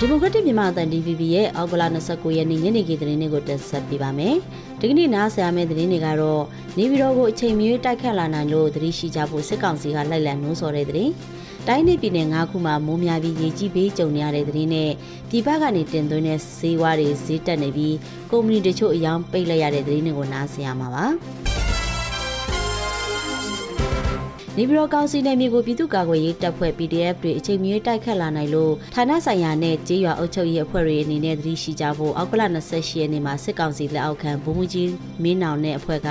ဒီမိုကရက်တစ်မြန်မာအသံ DVB ရဲ့အောက်ကလာ29ရက်နေ့ညနေခင်းသတင်းတွေကိုတင်ဆက်ပေးပါမယ်။ဒီကနေ့နားဆင်ရမယ့်သတင်းတွေကတော့နေပြည်တော်ကိုအချိန်မီတိုက်ခတ်လာနိုင်လို့သတိရှိကြဖို့စစ်ကောင်စီကလိုက်လံနှိုးဆော်တဲ့သတင်း။တိုင်းနယ်ပြည်နယ်၅ခုမှာမိုးများပြီးရေကြီးပေးကြုံနေရတဲ့သတင်းနဲ့ပြည်ပကနေတင်သွင်းတဲ့ဈေးဝါးတွေဈေးတက်နေပြီးကုမ္ပဏီတချို့အယောင်ပိတ်လိုက်ရတဲ့သတင်းတွေကိုနားဆင်ရမှာပါ။ နေပြည်တော်ကောင်စီနယ်မြေကိုပြည်သူ့ကာကွယ်ရေးတပ်ဖွဲ့ PDF တွေအချိန်မီတိုက်ခတ်လာနိုင်လို့ဌာနဆိုင်ရာနဲ့ကြေးရွာအုပ်ချုပ်ရေးအဖွဲ့တွေအနေနဲ့သတိရှိကြဖို့အောက်ကလ28ရက်နေ့မှာစစ်ကောင်စီလက်အောက်ခံဗိုလ်မှူးကြီးမင်းနောင်နဲ့အဖွဲ့က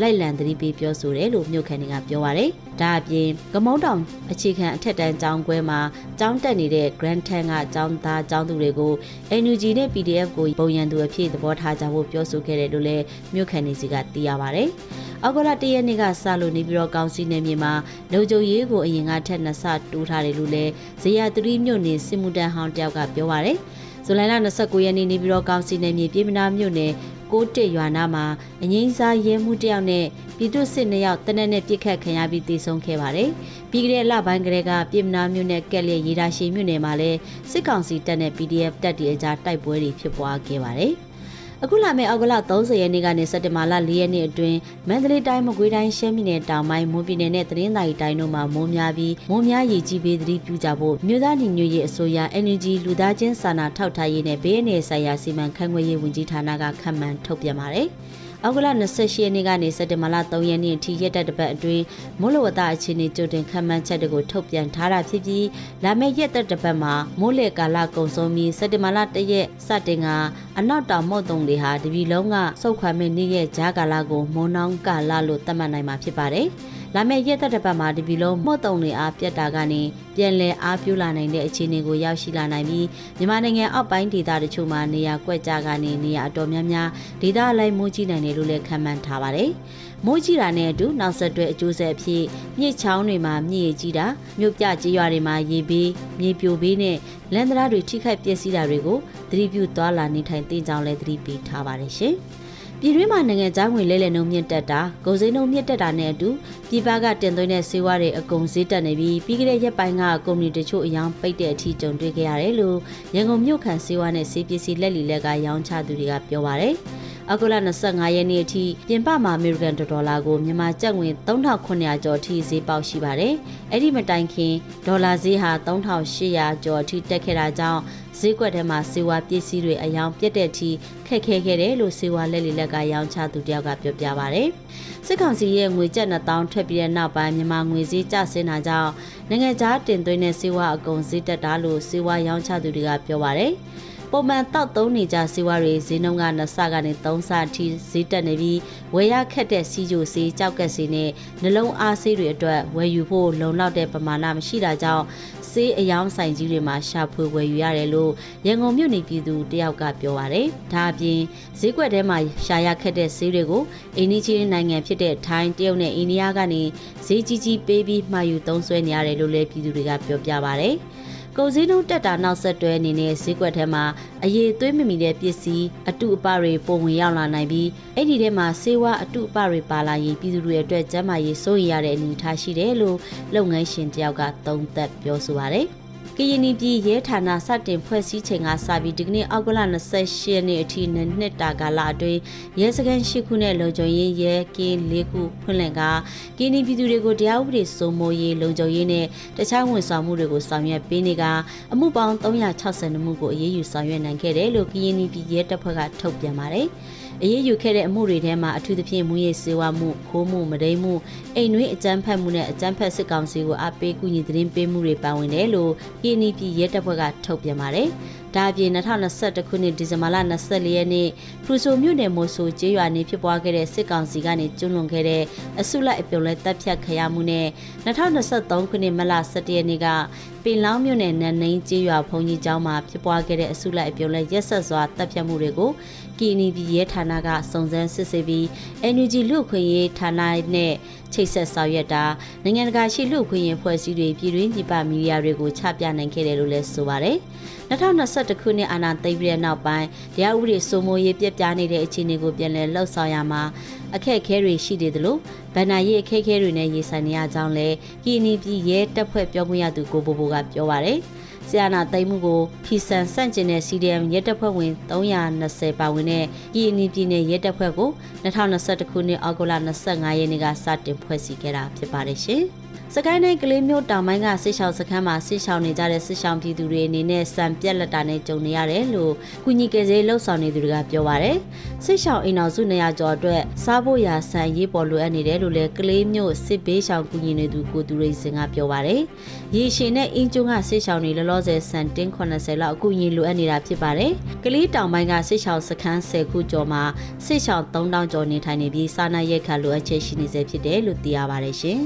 လိုက်လံသတိပေးပြောဆိုတယ်လို့မြို့ခံတွေကပြောပါရယ်။ဒါအပြင်ကမုံတောင်အခြေခံအထက်တန်းကျောင်းကွဲမှာကျောင်းတက်နေတဲ့ Grand Tank ကကျောင်းသားကျောင်းသူတွေကို NUG နဲ့ PDF ကိုပုံရန်သူအဖြစ်သဘောထားကြဖို့ပြောဆိုခဲ့တယ်လို့လည်းမြို့ခံတွေစီကသိရပါရယ်။ အောက်ဂလတရက်နေ့ကစလို့နေပြီးတော့ကောင်စီနယ်မြေမှာလုံခြုံရေးကိုအရင်ကထက်နှစ်ဆတိုးထားတယ်လို့လည်းဇေယျသတိမြို့နယ်စစ်မှုတန်းဟောင်းတယောက်ကပြောပါရယ်ဇူလိုင်လ29ရက်နေ့နေပြီးတော့ကောင်စီနယ်မြေပြည်မနာမြို့နယ်ကိုတက်ရွာနာမှာအငိမ့်စားရဲမှုတယောက်နဲ့ပြည်သူစစ်နှစ်ယောက်တနက်နဲ့ပြစ်ခတ်ခံရပြီးတေဆုံးခဲ့ပါတယ်။ပြီးကြတဲ့လပိုင်းကလေးကပြည်မနာမြို့နယ်ကက်လက်ရေဒါရှိမြို့နယ်မှာလည်းစစ်ကောင်စီတပ်နဲ့ PDF တပ်တွေအကြားတိုက်ပွဲတွေဖြစ်ပွားခဲ့ပါတယ်။ အခုလာမယ့်အောက်ကလ30ရက်နေ့ကနေစက်တင်ဘာလ4ရက်နေ့အတွင်းမန္တလေးတိုင်းမကွေးတိုင်းရှမ်းပြည်နယ်တောင်ပိုင်းမွန်ပြည်နယ်နဲ့သတင်းသာရီတိုင်းတို့မှာမိုးများပြီးမိုးများရေကြီးပေးသတိပြုကြဖို့မြို့သားညီညွတ်ရေးအစိုးရ NUG လူသားချင်းစာနာထောက်ထားရေးနဲ့ဘေးအန္တရာယ်ဆိုင်ရာစီမံခန့်ခွဲရေးဝန်ကြီးဌာနကခန့်မှန်းထုတ်ပြန်ပါတယ်။ အောက်ကလ28ရက်နေ့ကနေစက်တင်ဘာလ3ရက်နေ့အထိရက်တက်တစ်ပတ်အတွင်းမိုးလေဝသအခြေအနေကြိုတင်ခန့်မှန်းချက်တွေကိုထုတ်ပြန်ထားတာဖြစ်ပြီးလာမယ့်ရက်တက်တစ်ပတ်မှာမိုးလေကာလကုံဆုံးပြီးစက်တင်ဘာလ1ရက်စတင်ကအနောက်တောင်မုတ်တုံတွေဟာတပြီလုံးကစုတ်ခွာမဲ့နေ့ရက်ဂျာကာလကိုမွန်နှောင်းကာလလို့သတ်မှတ်နိုင်မှာဖြစ်ပါတယ်။ လာမယ့်ရက်သက်တစ်ပတ်မှာဒီပြည်လုံးမှုတ်တုံတွေအားပြတ်တာကနေပြန်လည်အားပြိုလာနိုင်တဲ့အခြေအနေကိုရောက်ရှိလာနိုင်ပြီးမြန်မာနိုင်ငံအောက်ပိုင်းဒေသတချို့မှာနေရာကွက်ကြားကနေနေရာအတော်များများဒေသအလိုက်မိုးကြီးနိုင်တယ်လို့လည်းခန့်မှန်းထားပါတယ်။မိုးကြီးတာနဲ့အတူနောက်ဆက်တွဲအကျိုးဆက်အဖြစ်မြစ်ချောင်းတွေမှာမြစ်ရကြီးတာမြို့ပြကြေးရွာတွေမှာရေဘေးမြေပြိုဘေးနဲ့လမ်းတရားတွေထိခိုက်ပျက်စီးတာတွေကိုသတိပြုသွားလာနေထိုင်သိကြောင်းလည်းသတိပေးထားပါတယ်ရှင်။ ပြည်တွင်းမှာနိုင်ငံခြားငွေလဲလှယ်နှုန်းမြင့်တက်တာ၊ကုန်စည်နှုန်းမြင့်တက်တာနဲ့အတူပြည်ပကတင်သွင်းတဲ့ဆေးဝါးတွေအကုန်ဈေးတက်နေပြီးပြီးခဲ့တဲ့ရက်ပိုင်းကကုမ္ပဏီတချို့အယောင်ပိတ်တဲ့အထိကြုံတွေ့ခဲ့ရတယ်လို့ရန်ကုန်မြို့ခံဆေးဝါးနဲ့ဆေးပစ္စည်းလက်လီလက်ကရောင်းချသူတွေကပြောပါရယ်။ အောက်ကလ25ရက်နေ့အထိပြင်ပမှာအမေရိကန်ဒေါ်လာကိုမြန်မာကျပ်ငွေ3900ကျော်အထိဈေးပေါက်ရှိပါတယ်။အဲ့ဒီမတိုင်ခင်ဒေါ်လာဈေးဟာ3800ကျော်အထိတက်ခဲ့တာကြောင့်ဈေးကွက်ထဲမှာစေဝါပစ္စည်းတွေအယောင်ပြတ်တဲ့အထိခက်ခဲခဲ့တယ်လို့စေဝါလက်လီလက်ကရောင်းချသူတယောက်ကပြောပြပါဗျ။စစ်ကောင်စီရဲ့ငွေကျပ်2000ထွက်ပြီးတဲ့နောက်ပိုင်းမြန်မာငွေဈေးကျဆင်းတာကြောင့်နိုင်ငံခြားတင်သွင်းတဲ့စေဝါအကုန်ဈေးတက်တာလို့စေဝါရောင်းချသူတွေကပြောပါဗျ။ ပုံမှန်တောက်သုံးနေကြစီးပွားတွေဈေးနှုန်းက2ဆကနေ3ဆအထိဈေးတက်နေပြီးဝယ်ရခက်တဲ့စီးကြိုစီးကြောက်ကက်စီနဲ့နှလုံးအားဆေးတွေအတွက်ဝယ်ယူဖို့လုံလောက်တဲ့ပမာဏမရှိတာကြောင့်ဆေးအယောင်းဆိုင်ကြီးတွေမှာရှာဖွေဝယ်ယူရတယ်လို့ရန်ကုန်မြို့နေပြည်သူတယောက်ကပြောပါတယ်။ဒါအပြင်ဈေးကွက်ထဲမှာရှာရခက်တဲ့ဆေးတွေကိုအိန္ဒိချင်းနိုင်ငံဖြစ်တဲ့ထိုင်းတရုတ်နဲ့အိန္ဒိယကနေဈေးကြီးကြီးပေးပြီးမှာယူသုံးစွဲနေရတယ်လို့လည်းပြည်သူတွေကပြောပြပါတယ်။ ကုန်စည်နှုန်းတက်တာနောက်ဆက်တွဲအနေနဲ့ဈေးကွက်ထဲမှာအရေးသွေးမမီတဲ့ပစ္စည်းအတုအပတွေပုံဝင်ရောက်လာနိုင်ပြီးအဲ့ဒီထဲမှာဆေးဝါးအတုအပတွေပါလာရင်ပြည်သူတွေအတွက်ကျန်းမာရေးစိုးရိမ်ရတဲ့အနေအထားရှိတယ်လို့လုပ်ငန်းရှင်တယောက်ကသုံးသပ်ပြောဆိုပါတယ်။ ကရင်ပြည်ရဲဌာနစတင်ဖွဲ့စည်းချိန်ကစပြီးဒီကနေ့အောက်ကလ28ရက်နေ့အထိနှစ်တာကာလအတွင်းရဲစခန်းရှိခုနဲ့လုံခြုံရေးရဲကင်း၄ခုဖွင့်လှစ်ကကရင်ပြည်သူတွေကိုတရားဥပဒေစိုးမိုးရေးလုံခြုံရေးနဲ့တခြားဝန်ဆောင်မှုတွေကိုဆောင်ရွက်ပေးနေကအမှုပေါင်း360မှုကိုအရေးယူဆောင်ရွက်နိုင်ခဲ့တယ်လို့ကရင်ပြည်ရဲတပ်ဖွဲ့ကထုတ်ပြန်ပါတယ်။ အရေးယူခဲ့တဲ့အမှုတွေထဲမှာအထူးသဖြင့်မူရေးစေဝါမှုခိုးမှုမဒိမှုအိမ်တွင်းအကြမ်းဖက်မှုနဲ့အကြမ်းဖက်စစ်ကောင်စီကိုအပေးကူညီသတင်းပေးမှုတွေပါဝင်တယ်လို့ KNP ရဲတပ်ဖွဲ့ကထုတ်ပြန်ပါတယ်။ ဒါအပြင်2021ခုနှစ်ဒီဇင်ဘာလ24ရက်နေ့ဖရူဆိုမြို့နယ်မိုဆိုကျေးရွာနေဖြစ်ပွားခဲ့တဲ့စစ်ကောင်စီကနေကျွလွန်ခဲ့တဲ့အစုလိုက်အပြုံလဲတပ်ဖြတ်ခရမှုနဲ့2023ခုနှစ်မလ17ရက်နေ့ကပင်လောင်းမြို့နယ်နန်းနှင်းကျေးရွာဘုံကြီးကျောင်းမှာဖြစ်ပွားခဲ့တဲ့အစုလိုက်အပြုံလဲရက်ဆက်စွာတပ်ဖြတ်မှုတွေကိုကီနီပြည်ရဲဌာနကစုံစမ်းစစ်ဆေးပြီး NUG လူခွင့်ရေးဌာနနဲ့ချိတ်ဆက်ဆောင်ရွက်တာနိုင်ငံတကာရှိလူခွင့်ရေးဖွဲ့စည်းတွေပြည်တွင်းပြည်ပမီဒီယာတွေကိုချပြနိုင်ခဲ့တယ်လို့လည်းဆိုပါတယ်။2021ခုနှစ်အာဏာသိမ်းပြီးတဲ့နောက်ပိုင်းတရားဥပဒေစိုးမိုးရေးပြက်ပြားနေတဲ့အခြေအနေကိုပြန်လည်လှုပ်ဆောင်ရမှာအခက်အခဲတွေရှိနေသလိုဗန်နာရေးအခက်အခဲတွေနဲ့ရင်ဆိုင်နေရကြောင်းလည်းကီနီပြည်ရဲတပ်ဖွဲ့ပြောခွင့်ရသူကိုဘိုဘိုကပြောပါတယ်။ဆီယနာသိမ်းမှုကိုဖီဆန်ဆန့်ကျင်တဲ့ CDM ရဲတပ်ဖွဲ့ဝင်320ပါဝင်တဲ့ပြည်အနီပြည်နယ်ရဲတပ်ဖွဲ့ကို2021ခုနှစ်အောက်တိုဘာ25ရက်နေ့ကစတင်ဖွဲ့စည်းခဲ့တာဖြစ်ပါတယ်ရှင်။ စကိုင်းတိုင်းကလေးမျိုးတောင်ပိုင်းကစစ်ရှောင်းစခန်းမှာစစ်ရှောင်းနေကြတဲ့စစ်ရှောင်းပြည်သူတွေအနေနဲ့စံပြက်လက်တာနဲ့ကြုံနေရတယ်လို့ကုညီကယ်ဆယ်လှုပ်ဆောင်နေသူတွေကပြောပါရယ်စစ်ရှောင်းအိမ်တော်စုနေရာကျော်အတွက်စားဖို့ရာဆန်ရေးပေါ်လိုအပ်နေတယ်လို့လည်းကလေးမျိုးစစ်ဘေးရှောင်းကုညီနေသူကိုသူရိတ်စင်ကပြောပါရယ်ရေရှင်နဲ့အင်းကျုံကစစ်ရှောင်းတွေလောလောဆယ်စံတင်း80လောက်အကူအညီလိုအပ်နေတာဖြစ်ပါတယ်ကလေးတောင်ပိုင်းကစစ်ရှောင်းစခန်း10ခုကျော်မှာစစ်ရှောင်း3000ကျော်နေထိုင်နေပြီးစားနပ်ရိက္ခာလိုအပ်ချက်ရှိနေစေဖြစ်တယ်လို့သိရပါတယ်ရှင်